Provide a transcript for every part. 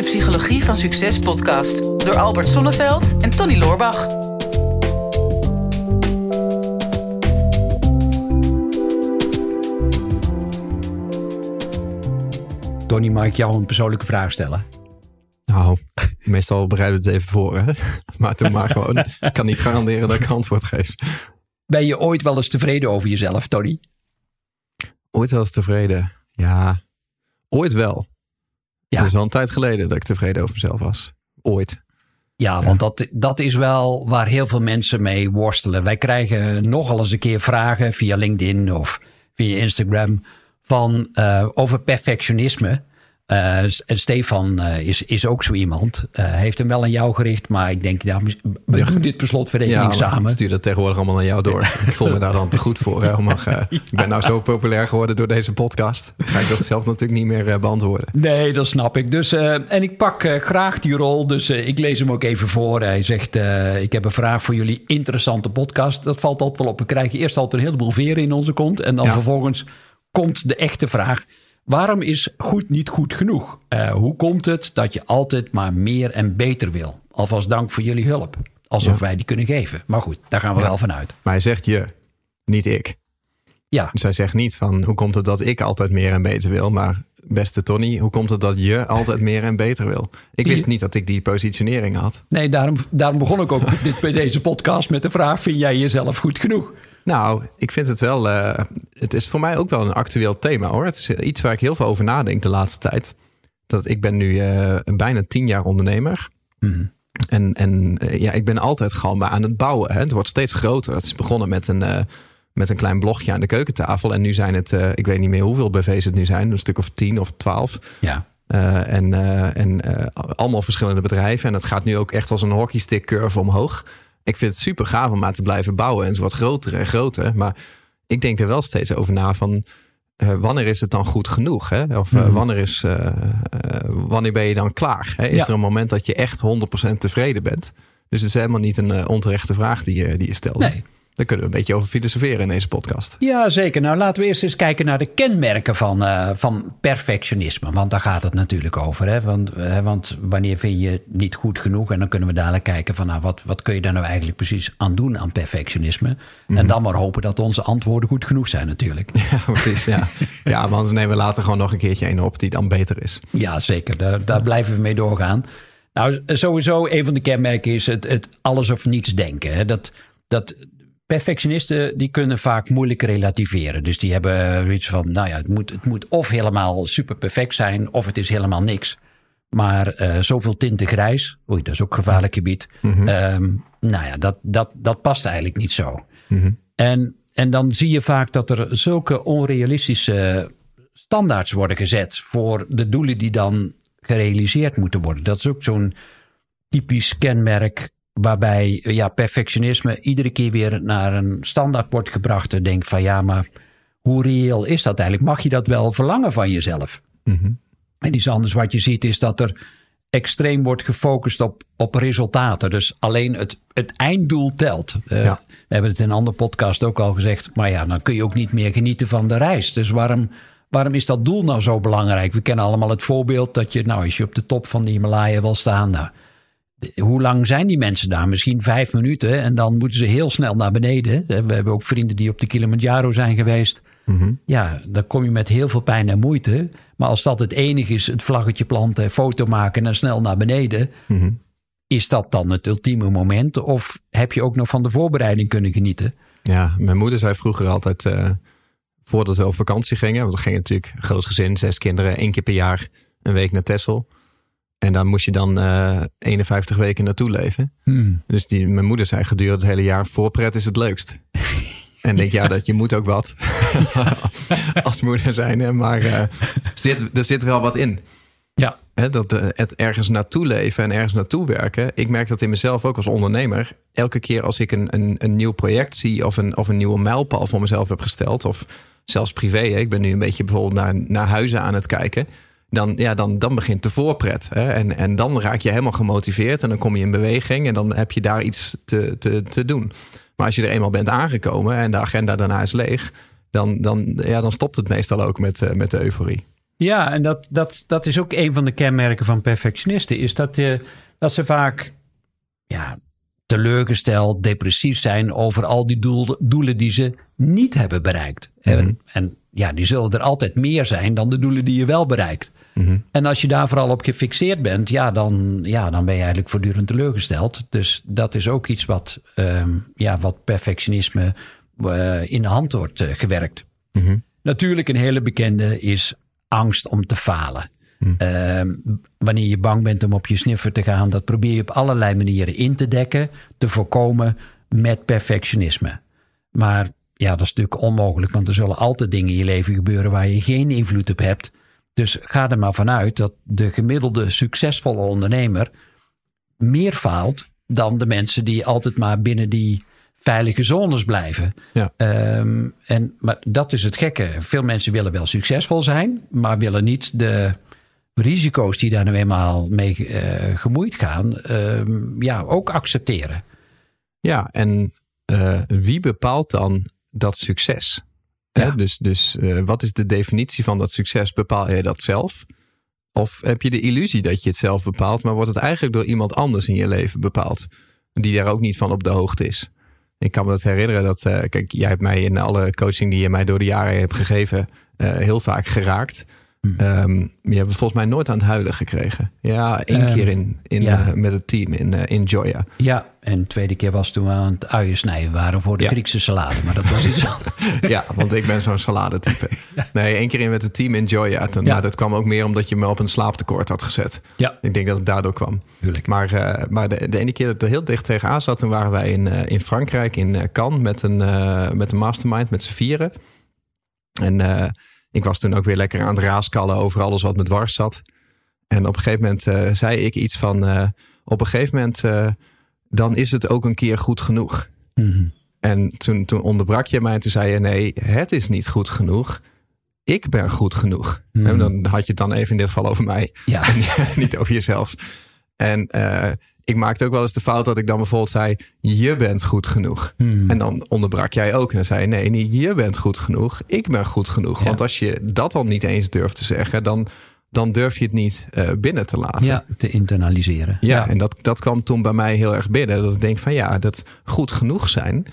de Psychologie van Succes podcast door Albert Sonneveld en Tony Loorbach. Tony, mag ik jou een persoonlijke vraag stellen? Nou, meestal bereiden we het even voor, hè? Maar toen maar gewoon. Ik kan niet garanderen dat ik antwoord geef. Ben je ooit wel eens tevreden over jezelf, Tony? Ooit wel eens tevreden? Ja, ooit wel. Ja. Het is al een tijd geleden dat ik tevreden over mezelf was. Ooit. Ja, want Dat, dat is wel waar heel veel mensen mee worstelen. Wij krijgen nogal eens een keer vragen via LinkedIn of via Instagram van, uh, over perfectionisme. Uh, Stefan uh, is, is ook zo iemand. Uh, heeft hem wel aan jou gericht, maar ik denk, ja, we ja. doen dit per slotverrekening ja, samen. Ik stuur dat tegenwoordig allemaal naar jou door. ik voel me daar dan te goed voor. Hè, mag, ja. Ik ben nou zo populair geworden door deze podcast. Ga ik dat zelf natuurlijk niet meer beantwoorden. Nee, dat snap ik. Dus, en ik pak graag die rol, dus ik lees hem ook even voor. Hij zegt, ik heb een vraag voor jullie. Interessante podcast. Dat valt altijd wel op. We krijgen eerst altijd een heleboel veren in onze kont. En dan vervolgens komt de echte vraag. Waarom is goed niet goed genoeg? Uh, hoe komt het dat je altijd maar meer en beter wil? Alvast dank voor jullie hulp. Alsof wij die kunnen geven. Maar goed, daar gaan we ja. wel vanuit. Maar hij zegt je, niet ik. Ja. Dus hij zegt niet van hoe komt het dat ik altijd meer en beter wil, maar beste Tony, hoe komt het dat je altijd meer en beter wil? Ik wist niet dat ik die positionering had. Nee, daarom, daarom begon ik ook dit, bij deze podcast met de vraag: vind jij jezelf goed genoeg? Nou, ik vind het wel. Uh, het is voor mij ook wel een actueel thema hoor. Het is iets waar ik heel veel over nadenk de laatste tijd. Dat ik ben nu uh, bijna tien jaar ondernemer. Mm. En, en uh, ja, ik ben altijd gewoon aan het bouwen. Hè. Het wordt steeds groter. Het is begonnen met een, met een klein blogje aan de keukentafel. En nu zijn het, ik weet niet meer hoeveel BV's het nu zijn. Een stuk of tien of twaalf. Ja. en en allemaal verschillende bedrijven. En het gaat nu ook echt als een hockeystick curve omhoog ik vind het super gaaf om maar te blijven bouwen. En het wordt groter en groter. Maar ik denk er wel steeds over na van... Uh, wanneer is het dan goed genoeg? Hè? Of uh, wanneer, is, uh, wanneer ben je dan klaar? Hè? Is ja. er een moment dat je echt 100% tevreden bent? Dus het is helemaal niet een onterechte vraag die je, die je stelt. Nee. Daar kunnen we een beetje over filosoferen in deze podcast. Ja, zeker. Nou, laten we eerst eens kijken naar de kenmerken van, uh, van perfectionisme. Want daar gaat het natuurlijk over. Hè? Want, uh, want wanneer vind je het niet goed genoeg? En dan kunnen we dadelijk kijken van nou, wat, wat kun je daar nou eigenlijk precies aan doen aan perfectionisme? Mm -hmm. En dan maar hopen dat onze antwoorden goed genoeg zijn natuurlijk. Ja, precies. Ja, ja maar anders nemen we later gewoon nog een keertje een op die dan beter is. Ja, zeker. Daar, daar blijven we mee doorgaan. Nou, sowieso een van de kenmerken is het, het alles of niets denken. Hè? Dat, dat, Perfectionisten die kunnen vaak moeilijk relativeren. Dus die hebben zoiets van, nou ja, het moet, het moet of helemaal super perfect zijn, of het is helemaal niks. Maar uh, zoveel tinten grijs, oei, dat is ook gevaarlijk gebied. Mm -hmm. um, nou ja, dat, dat, dat past eigenlijk niet zo. Mm -hmm. en, en dan zie je vaak dat er zulke onrealistische standaards worden gezet voor de doelen die dan gerealiseerd moeten worden. Dat is ook zo'n typisch kenmerk waarbij ja, perfectionisme iedere keer weer naar een standaard wordt gebracht. En denkt van ja, maar hoe reëel is dat eigenlijk? Mag je dat wel verlangen van jezelf? Mm -hmm. En iets anders wat je ziet is dat er extreem wordt gefocust op, op resultaten. Dus alleen het, het einddoel telt. Uh, ja. We hebben het in een andere podcast ook al gezegd. Maar ja, dan kun je ook niet meer genieten van de reis. Dus waarom, waarom is dat doel nou zo belangrijk? We kennen allemaal het voorbeeld dat je, nou, als je op de top van de Himalaya wil staan, nou, hoe lang zijn die mensen daar? Misschien vijf minuten en dan moeten ze heel snel naar beneden. We hebben ook vrienden die op de Kilimanjaro zijn geweest. Mm -hmm. Ja, dan kom je met heel veel pijn en moeite. Maar als dat het enige is, het vlaggetje planten, foto maken en snel naar beneden. Mm -hmm. Is dat dan het ultieme moment? Of heb je ook nog van de voorbereiding kunnen genieten? Ja, mijn moeder zei vroeger altijd, uh, voordat we op vakantie gingen. Want we gingen natuurlijk groot gezin, zes kinderen, één keer per jaar een week naar Texel. En daar moest je dan uh, 51 weken naartoe leven. Hmm. Dus die, mijn moeder zei gedurende het hele jaar: voorpret is het leukst. en denk ja, dat je moet ook wat als moeder zijn. Maar uh, zit, er zit wel wat in. Ja. He, dat uh, het ergens naartoe leven en ergens naartoe werken. Ik merk dat in mezelf ook als ondernemer. Elke keer als ik een, een, een nieuw project zie of een, of een nieuwe mijlpaal voor mezelf heb gesteld. Of zelfs privé. Hè. Ik ben nu een beetje bijvoorbeeld naar, naar huizen aan het kijken dan, ja, dan, dan begint de voorpret. Hè? En, en dan raak je helemaal gemotiveerd en dan kom je in beweging en dan heb je daar iets te, te, te doen. Maar als je er eenmaal bent aangekomen en de agenda daarna is leeg, dan, dan, ja, dan stopt het meestal ook met, uh, met de euforie. Ja, en dat, dat, dat is ook een van de kenmerken van perfectionisten. Is dat, je, dat ze vaak ja, teleurgesteld, depressief zijn over al die doel, doelen die ze niet hebben bereikt. En, Mhm. en ja, die zullen er altijd meer zijn dan de doelen die je wel bereikt. Mhm. En als je daar vooral op gefixeerd bent, ja, dan, ja, dan ben je eigenlijk voortdurend teleurgesteld. Dus dat is ook iets wat, ehm, ja, wat perfectionisme eh, in de hand wordt eh, gewerkt. Mhm. Natuurlijk een hele bekende is angst om te falen. Ehm, wanneer je bang bent om op je sniffer te gaan, dat probeer je op allerlei manieren in te dekken, te voorkomen met perfectionisme. Maar ja, dat is natuurlijk onmogelijk, want er zullen altijd dingen in je leven gebeuren waar je geen invloed op hebt. Dus ga er maar vanuit dat de gemiddelde succesvolle ondernemer meer faalt dan de mensen die altijd maar binnen die veilige zones blijven. Ja. Ehm, en, maar dat is het gekke. Veel mensen willen wel succesvol zijn, maar willen niet de risico's die daar nu eenmaal mee eh, gemoeid gaan, ehm, ja, ook accepteren. Ja, en eh, wie bepaalt dan dat succes? Hè. Dus, dus eh, wat is de definitie van dat succes? Bepaal je dat zelf? Of heb je de illusie dat je het zelf bepaalt, maar wordt het eigenlijk door iemand anders in je leven bepaald? Die daar ook niet van op de hoogte is. Ik kan me dat herinneren dat, eh, kijk, jij hebt mij in alle coaching die je mij door de jaren hebt gegeven, eh, heel vaak geraakt. Hmm. Ehm, je hebt het volgens mij nooit aan het huilen gekregen. Ja, één Ehm, keer in, in, ja. eh, met het team in, eh, in Joya. Ja, en de tweede keer was toen we aan het uien snijden waren voor de Ja. Griekse salade. Maar dat was iets anders. Ja, want ik ben zo'n saladetype. Nee, één keer in met het team in Joya. Toen, Ja. Maar dat kwam ook meer omdat je me op een slaaptekort had gezet. Ja, Ik denk dat het daardoor kwam. tuurlijk. Maar, maar de, de ene keer dat het er heel dicht tegenaan zat... toen waren wij in, in Frankrijk, in Cannes... Met een, met een mastermind, met z'n vieren. En ik was toen ook weer lekker aan het raaskallen... over alles wat me dwars zat. En op een gegeven moment eh, zei ik iets van... eh, op een gegeven moment... eh, dan is het ook een keer goed genoeg. Mhm. En toen, toen onderbrak je mij en toen zei je: Nee, het is niet goed genoeg. Ik ben goed genoeg. Hmm. En dan had je het dan even in dit geval over mij, Ja, niet over jezelf. En ik maakte ook wel eens de fout dat ik dan bijvoorbeeld zei: Je bent goed genoeg. Mhm. En dan onderbrak jij ook en dan zei Nee, niet je bent goed genoeg. Ik ben goed genoeg. Ja. Want als je dat al niet eens durft te zeggen, dan, dan durf je het niet eh, binnen te laten. ja, te internaliseren. Ja, en dat, dat kwam toen bij mij heel erg binnen. Dat ik denk van ja, dat goed genoeg zijn.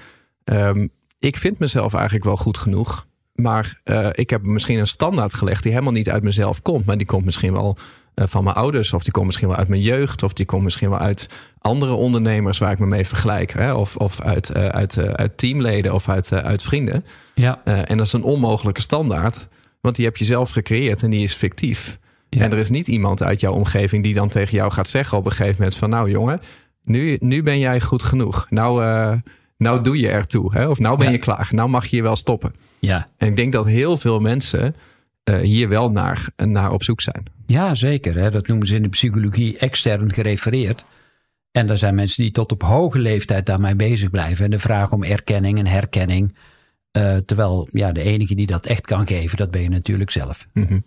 Ehm, ik vind mezelf eigenlijk wel goed genoeg. Maar eh, ik heb misschien een standaard gelegd die helemaal niet uit mezelf komt. Maar die komt misschien wel van mijn ouders. Of die komt misschien wel uit mijn jeugd. Of die komt misschien wel uit andere ondernemers waar ik me mee vergelijk. Hè? Of, of uit, eh, uit, eh, uit teamleden of uit, eh, uit vrienden. ja, Eh, en dat is een onmogelijke standaard. Want die heb je zelf gecreëerd en die is fictief. Ja. En er is niet iemand uit jouw omgeving die dan tegen jou gaat zeggen op een gegeven moment van nou jongen, nu, nu ben jij goed genoeg. Nou, eh, nou doe je ertoe. Hè? Of nou ben Ja. je klaar. Nou mag je je wel stoppen. ja. En ik denk dat heel veel mensen eh, hier wel naar, naar op zoek zijn. Ja, zeker. Hè. Dat noemen ze in de psychologie extern gerefereerd. En er zijn mensen die tot op hoge leeftijd daarmee bezig blijven. En de vraag om erkenning en herkenning. eh, terwijl ja, de enige die dat echt kan geven, dat ben je natuurlijk zelf. Mhm.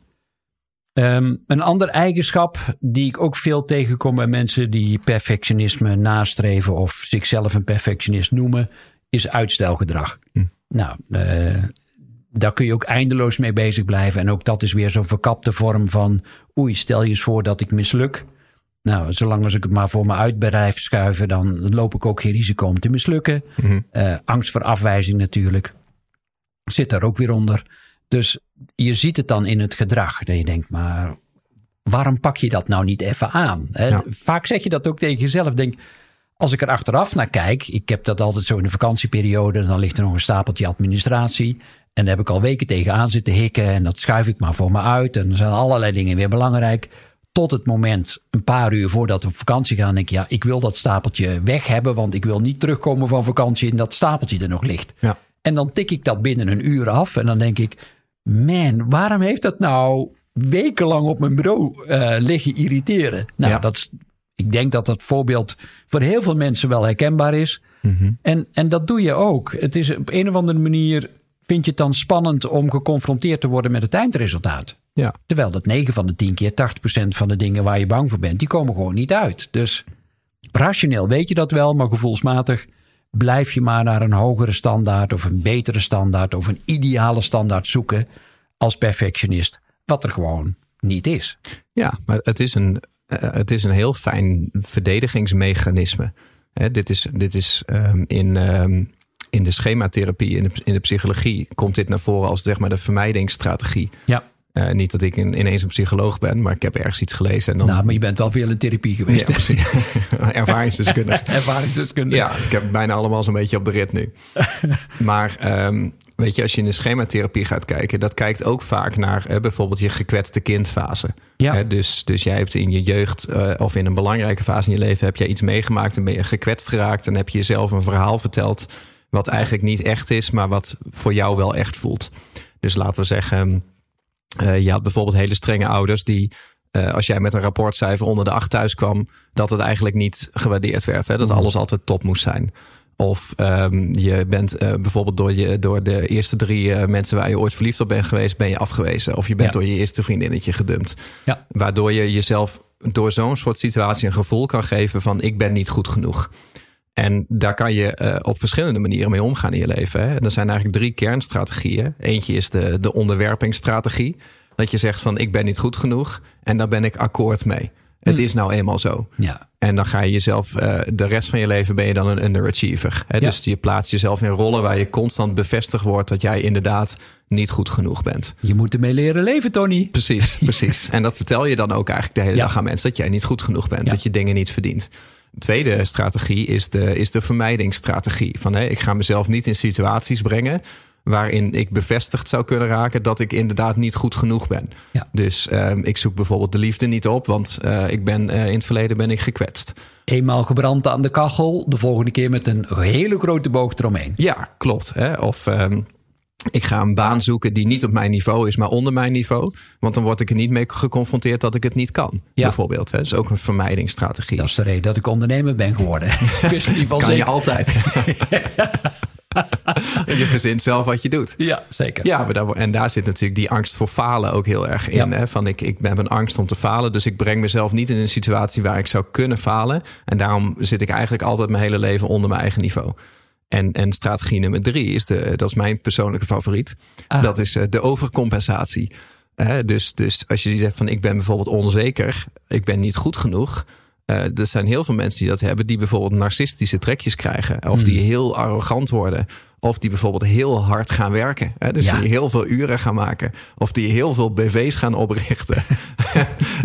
Ehm, een ander eigenschap die ik ook veel tegenkom bij mensen die perfectionisme nastreven of zichzelf een perfectionist noemen, is uitstelgedrag. Hm. Nou, eh, daar kun je ook eindeloos mee bezig blijven. En ook dat is weer zo'n verkapte vorm van, oei, stel je eens voor dat ik misluk. Nou, zolang als ik het maar voor me uit blijf schuiven, dan loop ik ook geen risico om te mislukken. Mhm. Eh, angst voor afwijzing natuurlijk. Zit daar ook weer onder. Dus je ziet het dan in het gedrag. Dat je denkt, maar waarom pak je dat nou niet even aan? Hè? Ja. Vaak zeg je dat ook tegen jezelf. Denk, als ik er achteraf naar kijk. Ik heb dat altijd zo in de vakantieperiode. Dan ligt er nog een stapeltje administratie. En daar heb ik al weken tegenaan zitten hikken. En dat schuif ik maar voor me uit. En er zijn allerlei dingen weer belangrijk. Tot het moment, een paar uur voordat we op vakantie gaan, denk ik, ja, ik wil dat stapeltje weg hebben, want ik wil niet terugkomen van vakantie en dat stapeltje er nog ligt. Ja. En dan tik ik dat binnen een uur af en dan denk ik, man, waarom heeft dat nou wekenlang op mijn bureau eh, liggen irriteren? Nou, Ja. dat is, ik denk dat dat voorbeeld voor heel veel mensen wel herkenbaar is. Mhm. En, en dat doe je ook. Het is op een of andere manier, vind je het dan spannend om geconfronteerd te worden met het eindresultaat. Ja. Terwijl dat 9 van de 10 keer 80% van de dingen waar je bang voor bent, die komen gewoon niet uit. Dus rationeel weet je dat wel, maar gevoelsmatig blijf je maar naar een hogere standaard of een betere standaard of een ideale standaard zoeken als perfectionist. wat er gewoon niet is. Ja, maar het is een, eh, het is een heel fijn verdedigingsmechanisme. Hè, dit is, dit is um, in, um, in de schematherapie, in de, in de psychologie, komt dit naar voren als zeg maar de vermijdingsstrategie. Ja. Uh, niet dat ik in, ineens een psycholoog ben, maar ik heb ergens iets gelezen. En dan... Nou, maar je bent wel veel in therapie geweest. Ja, precies. Ervaringsdeskundige. Ervaringsdeskundige. Ja, ik heb bijna allemaal zo'n beetje op de rit nu. maar um, weet je, als je in de schematherapie gaat kijken, dat kijkt ook vaak naar uh, bijvoorbeeld je gekwetste kindfase. Ja. Uh, dus, dus jij hebt in je jeugd uh, of in een belangrijke fase in je leven heb jij iets meegemaakt en ben je gekwetst geraakt en heb je jezelf een verhaal verteld wat eigenlijk niet echt is, maar wat voor jou wel echt voelt. Dus laten we zeggen, je had bijvoorbeeld hele strenge ouders die uh, als jij met een rapportcijfer onder de acht thuis kwam, dat het eigenlijk niet gewaardeerd werd. Hè? Dat mm. alles altijd top moest zijn. Of um, je bent uh, bijvoorbeeld door, je, door de eerste drie uh, mensen waar je ooit verliefd op bent geweest, ben je afgewezen. Of je bent ja. door je eerste vriendinnetje gedumpt. Ja. Waardoor je jezelf door zo'n soort situatie een gevoel kan geven van ik ben niet goed genoeg. En daar kan je uh, op verschillende manieren mee omgaan in je leven. Hè? En er zijn eigenlijk drie kernstrategieën. Eentje is de, de onderwerpingsstrategie. Dat je zegt van ik ben niet goed genoeg en daar ben ik akkoord mee. Het Hm. is nou eenmaal zo. Ja. En dan ga je jezelf, uh, de rest van je leven ben je dan een underachiever. Hè? Ja. Dus je plaatst jezelf in rollen waar je constant bevestigd wordt dat jij inderdaad niet goed genoeg bent. Je moet ermee leren leven, Tony. Precies, precies. en dat vertel je dan ook eigenlijk de hele Ja. dag aan mensen, dat jij niet goed genoeg bent, dat je dingen niet verdient. De tweede strategie is de, is de vermijdingsstrategie. Van hé, ik ga mezelf niet in situaties brengen waarin ik bevestigd zou kunnen raken dat ik inderdaad niet goed genoeg ben. Ja. Dus ehm, ik zoek bijvoorbeeld de liefde niet op, want eh, ik ben, eh, in het verleden ben ik gekwetst. Eenmaal gebrand aan de kachel, de volgende keer met een hele grote boog eromheen. Ja, klopt. Hè? Of ehm, ik ga een baan zoeken die niet op mijn niveau is, maar onder mijn niveau. Want dan word ik er niet mee geconfronteerd dat ik het niet kan. Ja. Bijvoorbeeld. Hè? Dat is ook een vermijdingsstrategie. Dat is de reden dat ik ondernemer ben geworden. ik wist kan je altijd. je verzint zelf wat je doet. Ja, zeker. Ja, maar daar, wo- en daar zit natuurlijk die angst voor falen ook heel erg in. Ja. Hè? Van ik, ik heb een angst om te falen, dus ik breng mezelf niet in een situatie waar ik zou kunnen falen. En daarom zit ik eigenlijk altijd mijn hele leven onder mijn eigen niveau. En, en strategie nummer drie is de, dat is mijn persoonlijke favoriet. Ah. Dat is eh, de overcompensatie. Dus, dus als je zegt van ik ben bijvoorbeeld onzeker, ik ben niet goed genoeg. Eh, er zijn heel veel mensen die dat hebben, die bijvoorbeeld narcistische trekjes krijgen. Of die heel arrogant worden. Of die bijvoorbeeld heel hard gaan werken. Hè? Dus Ja. die heel veel uren gaan maken. Of die heel veel BV's gaan oprichten.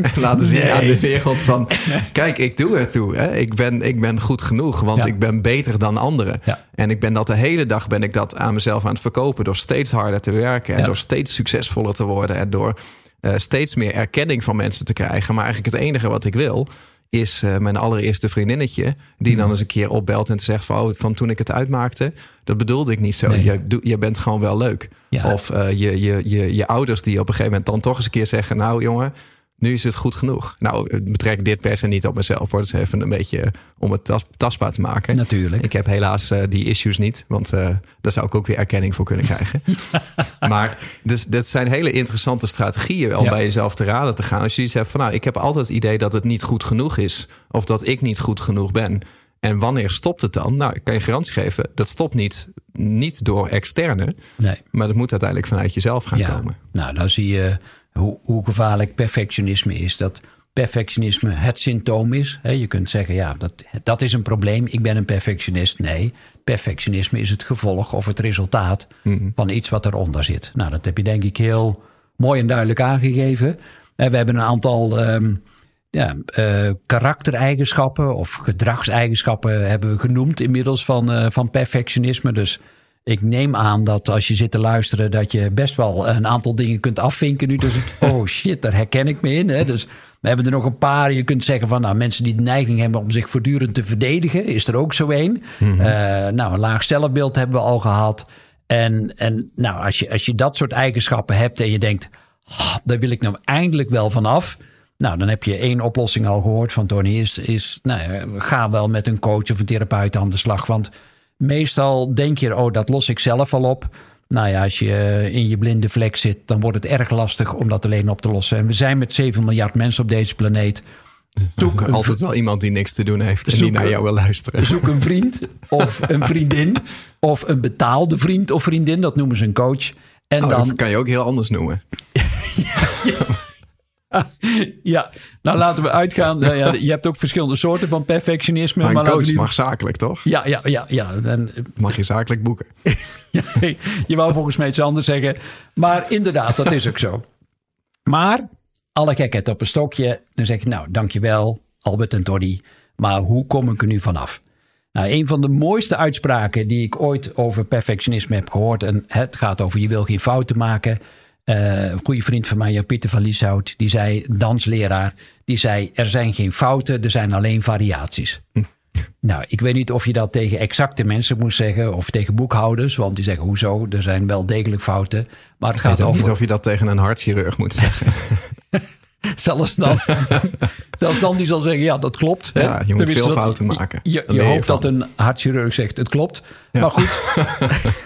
en laten zien Nee. aan de wereld van... kijk, ik doe ertoe. Hè? Ik, ben, ik ben goed genoeg, want Ja. ik ben beter dan anderen. Ja. En ik ben dat de hele dag ben ik dat aan mezelf aan het verkopen... door steeds harder te werken. En door steeds succesvoller te worden. En door eh, steeds meer erkenning van mensen te krijgen. Maar eigenlijk het enige wat ik wil is eh, mijn allereerste vriendinnetje... die dan eens een keer opbelt en te zegt van... Oh, van toen ik het uitmaakte, dat bedoelde ik niet zo. Nee. Je, je bent gewoon wel leuk. Ja. Of eh, je, je, je, je ouders die op een gegeven moment dan toch eens een keer zeggen... nou jongen, nu is het goed genoeg. Nou, ik betrek dit per se niet op mezelf. Hoor. Dat is even een beetje om het tas- tastbaar te maken. Natuurlijk. Ik heb helaas eh, die issues niet, want eh, daar zou ik ook weer erkenning voor kunnen krijgen. maar dus, dat zijn hele interessante strategieën om Ja. bij jezelf te raden te gaan. Als je iets hebt van, nou, ik heb altijd het idee dat het niet goed genoeg is, of dat ik niet goed genoeg ben. En wanneer stopt het dan? Nou, ik kan je garantie geven, dat stopt niet, niet door externe, Nee. maar dat moet uiteindelijk vanuit jezelf gaan Ja. komen. Nou, dan zie je hoe, hoe gevaarlijk perfectionisme is. Dat perfectionisme het symptoom is. Je kunt zeggen, ja, dat, dat is een probleem. Ik ben een perfectionist. Nee, perfectionisme is het gevolg of het resultaat van iets wat eronder zit. Nou, dat heb je denk ik heel mooi en duidelijk aangegeven. En we hebben een aantal ehm, ja, eh, karaktereigenschappen of gedragseigenschappen hebben we genoemd inmiddels van, eh, van perfectionisme. Dus ik neem aan dat als je zit te luisteren, dat je best wel een aantal dingen kunt afvinken nu. Dus het, oh shit, daar herken ik me in. Hè? Dus we hebben er nog een paar. Je kunt zeggen van nou, mensen die de neiging hebben om zich voortdurend te verdedigen, is er ook zo een. Eh, nou, een laag zelfbeeld hebben we al gehad. En, en nou, als je, als je dat soort eigenschappen hebt en je denkt, "Ah, daar wil ik nou eindelijk wel vanaf. Nou, dan heb je één oplossing al gehoord van Tony. Is, is nou, ga wel met een coach of een therapeut aan de slag. Want meestal denk je, oh, dat los ik zelf al op. Nou ja, als je in je blinde vlek zit, dan wordt het erg lastig om dat alleen op te lossen. En we zijn met 7 miljard mensen op deze planeet. Zoek een, Altijd wel iemand die niks te doen heeft en die naar jou wil luisteren. zoek een vriend of een vriendin. Of een betaalde vriend of vriendin, dat noemen ze een coach. En Oh, dan, Dat kan je ook heel anders noemen. ja, nou laten we uitgaan. Nou ja, je hebt ook verschillende soorten van perfectionisme. Maar een coach mag zakelijk, toch? Ja, ja, ja, ja. En, Mag je zakelijk boeken. ja, je wou volgens mij iets anders zeggen. Maar inderdaad, dat is ook zo. Maar alle gekheid op een stokje. Dan zeg je, nou, dankjewel Albert en Toddy. Maar hoe kom ik er nu vanaf? Nou, een van de mooiste uitspraken die ik ooit over perfectionisme heb gehoord. En het gaat over je wil geen fouten maken. Eh, een goede vriend van mij, Jan-Pieter van Lieshout, die zei, dansleraar, die zei, er zijn geen fouten, er zijn alleen variaties. Nou, ik weet niet of je dat tegen exacte mensen moest zeggen of tegen boekhouders, want die zeggen, hoezo, er zijn wel degelijk fouten. Maar het Ik weet gaat ook over... niet of je dat tegen een hartchirurg moet zeggen. Zelfs dan, zelfs dan die zal zeggen, ja, dat klopt. hè. Ja, je moet Tenminste, veel dat- fouten maken. Je, je hoopt van. dat een hartchirurg zegt, het klopt. Ja. Maar goed,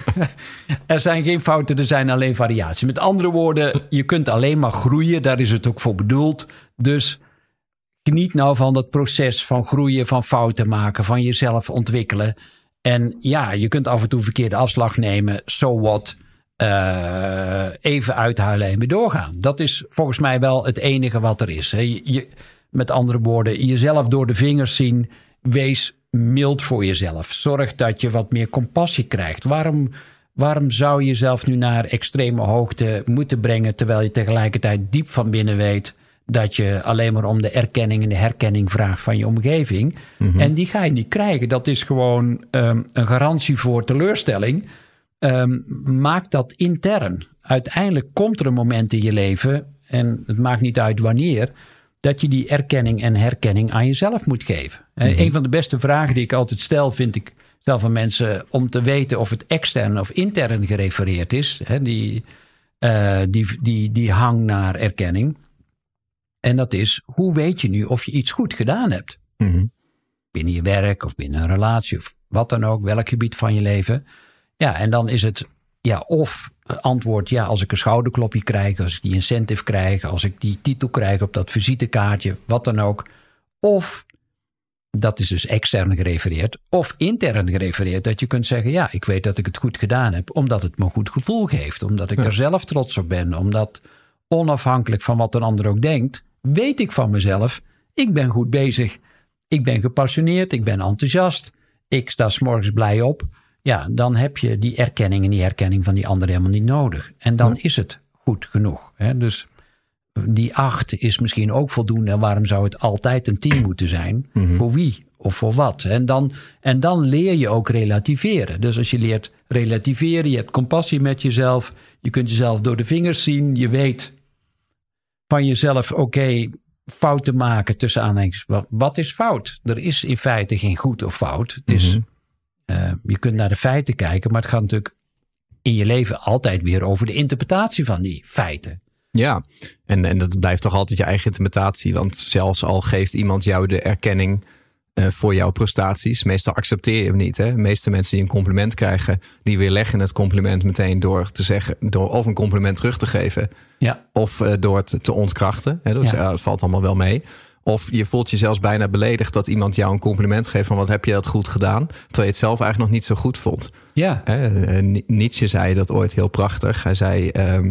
er zijn geen fouten, er zijn alleen variaties. Met andere woorden, je kunt alleen maar groeien. Daar is het ook voor bedoeld. Dus geniet nou van dat proces van groeien, van fouten maken, van jezelf ontwikkelen. En ja, je kunt af en toe verkeerde afslag nemen. So what? Eh, even uithuilen en weer doorgaan. Dat is volgens mij wel het enige wat er is. Je, je- met andere woorden, jezelf door de vingers zien. Wees mild voor jezelf. Zorg dat je wat meer compassie krijgt. Waarom, waarom zou je jezelf nu naar extreme hoogte moeten brengen... terwijl je tegelijkertijd diep van binnen weet... dat je alleen maar om de erkenning en de herkenning vraagt van je omgeving. En die ga je niet krijgen. Dat is gewoon ehm, een garantie voor teleurstelling. Ehm, maak dat intern. Uiteindelijk komt er een moment in je leven... en het maakt niet uit wanneer dat je die erkenning en herkenning aan jezelf moet geven. En Een van de beste vragen die ik altijd stel, vind ik, stel van mensen om te weten of het extern of intern gerefereerd is. Hè, die, eh, die, die, die hang naar erkenning. En dat is, hoe weet je nu of je iets goed gedaan hebt? Mhm. Binnen je werk of binnen een relatie of wat dan ook, welk gebied van je leven. Ja, en dan is het ja, of antwoord ja, als ik een schouderklopje krijg, als ik die incentive krijg, als ik die titel krijg op dat visitekaartje, wat dan ook. Of, dat is dus extern gerefereerd, of intern gerefereerd, dat je kunt zeggen, ja, ik weet dat ik het goed gedaan heb, omdat het me een goed gevoel geeft, omdat ik er zelf trots op ben, omdat onafhankelijk van wat een ander ook denkt, weet ik van mezelf, ik ben goed bezig. Ik ben gepassioneerd, ik ben enthousiast, ik sta 's morgens blij op. Ja, dan heb je die erkenning en die herkenning van die ander helemaal niet nodig. En dan is het goed genoeg. Hè? Dus die acht is misschien ook voldoende. En waarom zou het altijd een tien moeten zijn? Voor wie of voor wat? En dan, en dan leer je ook relativeren. Dus als je leert relativeren, je hebt compassie met jezelf. Je kunt jezelf door de vingers zien. Je weet van jezelf, oké, fouten maken tussen aanhalingstekens. Wat, wat is fout? Er is in feite geen goed of fout. Het is, eh, je kunt naar de feiten kijken, maar het gaat natuurlijk in je leven altijd weer over de interpretatie van die feiten. Ja, en, en dat blijft toch altijd je eigen interpretatie. Want zelfs al geeft iemand jou de erkenning eh, voor jouw prestaties, meestal accepteer je hem niet. Hè? De meeste mensen die een compliment krijgen, die weerleggen het compliment meteen door te zeggen, door of een compliment terug te geven, Ja, of eh, door het te ontkrachten. Hè? Dat Ja. ja, valt allemaal wel mee. Of je voelt je zelfs bijna beledigd dat iemand jou een compliment geeft van wat heb je dat goed gedaan, terwijl je het zelf eigenlijk nog niet zo goed vond. ja, Hè, eh, Ni- Nietzsche zei dat ooit heel prachtig. Hij zei, ehm,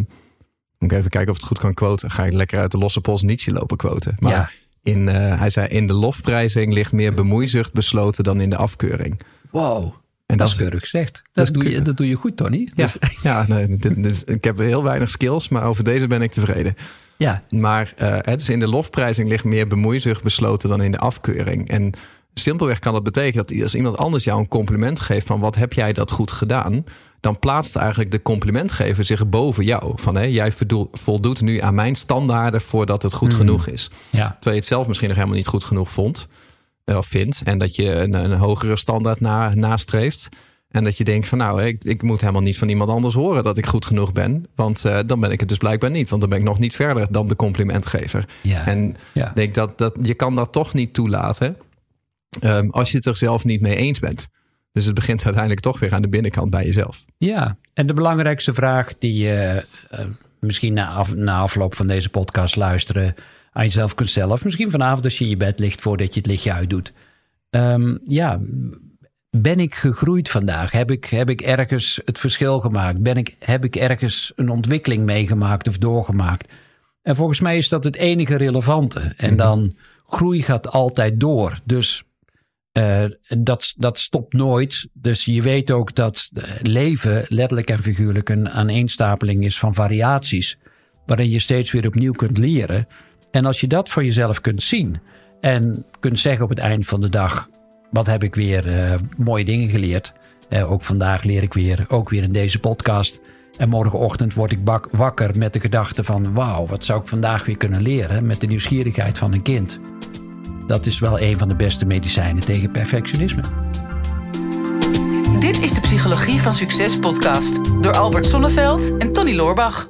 moet ik even kijken of ik het goed kan quoten. Ga ik lekker uit de losse pols Nietzsche lopen quoten. Maar Ja. in, eh, hij zei, in de lofprijzing ligt meer bemoeizucht besloten dan in de afkeuring. wow. En Dat is keurig gezegd. Dat, doe je, dat doe je goed, Tony. Ja, Dus- ja nee, dit- dit is- ik heb heel weinig skills, maar over deze ben ik tevreden. ja, Maar eh, hè, dus in de lofprijzing ligt meer bemoeizucht besloten dan in de afkeuring. En simpelweg kan dat betekenen dat als iemand anders jou een compliment geeft van wat heb jij dat goed gedaan, dan plaatst eigenlijk de complimentgever zich boven jou. Van hé, jij voldoet nu aan mijn standaarden voordat het goed genoeg is. ja, Terwijl je het zelf misschien nog helemaal niet goed genoeg vond of vindt. En dat je een, een hogere standaard na, nastreeft. En dat je denkt van nou, ik, ik moet helemaal niet van iemand anders horen dat ik goed genoeg ben. Want eh, dan ben ik het dus blijkbaar niet. Want dan ben ik nog niet verder dan de complimentgever. ja. En ja. ik denk dat, dat je kan dat toch niet toelaten ehm, als je het er zelf niet mee eens bent. Dus het begint uiteindelijk toch weer aan de binnenkant bij jezelf. Ja, en de belangrijkste vraag die je eh, misschien na, af, na afloop van deze podcast luisteren aan jezelf kunt stellen. Of misschien vanavond als je in je bed ligt voordat je het lichtje uitdoet. Ehm, ja, ben ik gegroeid vandaag? Heb ik, heb ik ergens het verschil gemaakt? Ben ik, heb ik ergens een ontwikkeling meegemaakt of doorgemaakt? En volgens mij is dat het enige relevante. En Mhm. dan groei gaat altijd door. Dus eh, dat, dat stopt nooit. Dus je weet ook dat eh, leven letterlijk en figuurlijk een aaneenstapeling is van variaties. Waarin je steeds weer opnieuw kunt leren. En als je dat voor jezelf kunt zien. En kunt zeggen op het eind van de dag. Wat heb ik weer eh, mooie dingen geleerd. Eh, ook vandaag leer ik weer. Ook weer in deze podcast. En morgenochtend word ik wakker met de gedachte van... wauw, wat zou ik vandaag weer kunnen leren... met de nieuwsgierigheid van een kind. Dat is wel een van de beste medicijnen tegen perfectionisme. Dit is de Psychologie van Succes podcast door Albert Sonneveld en Tony Loorbach.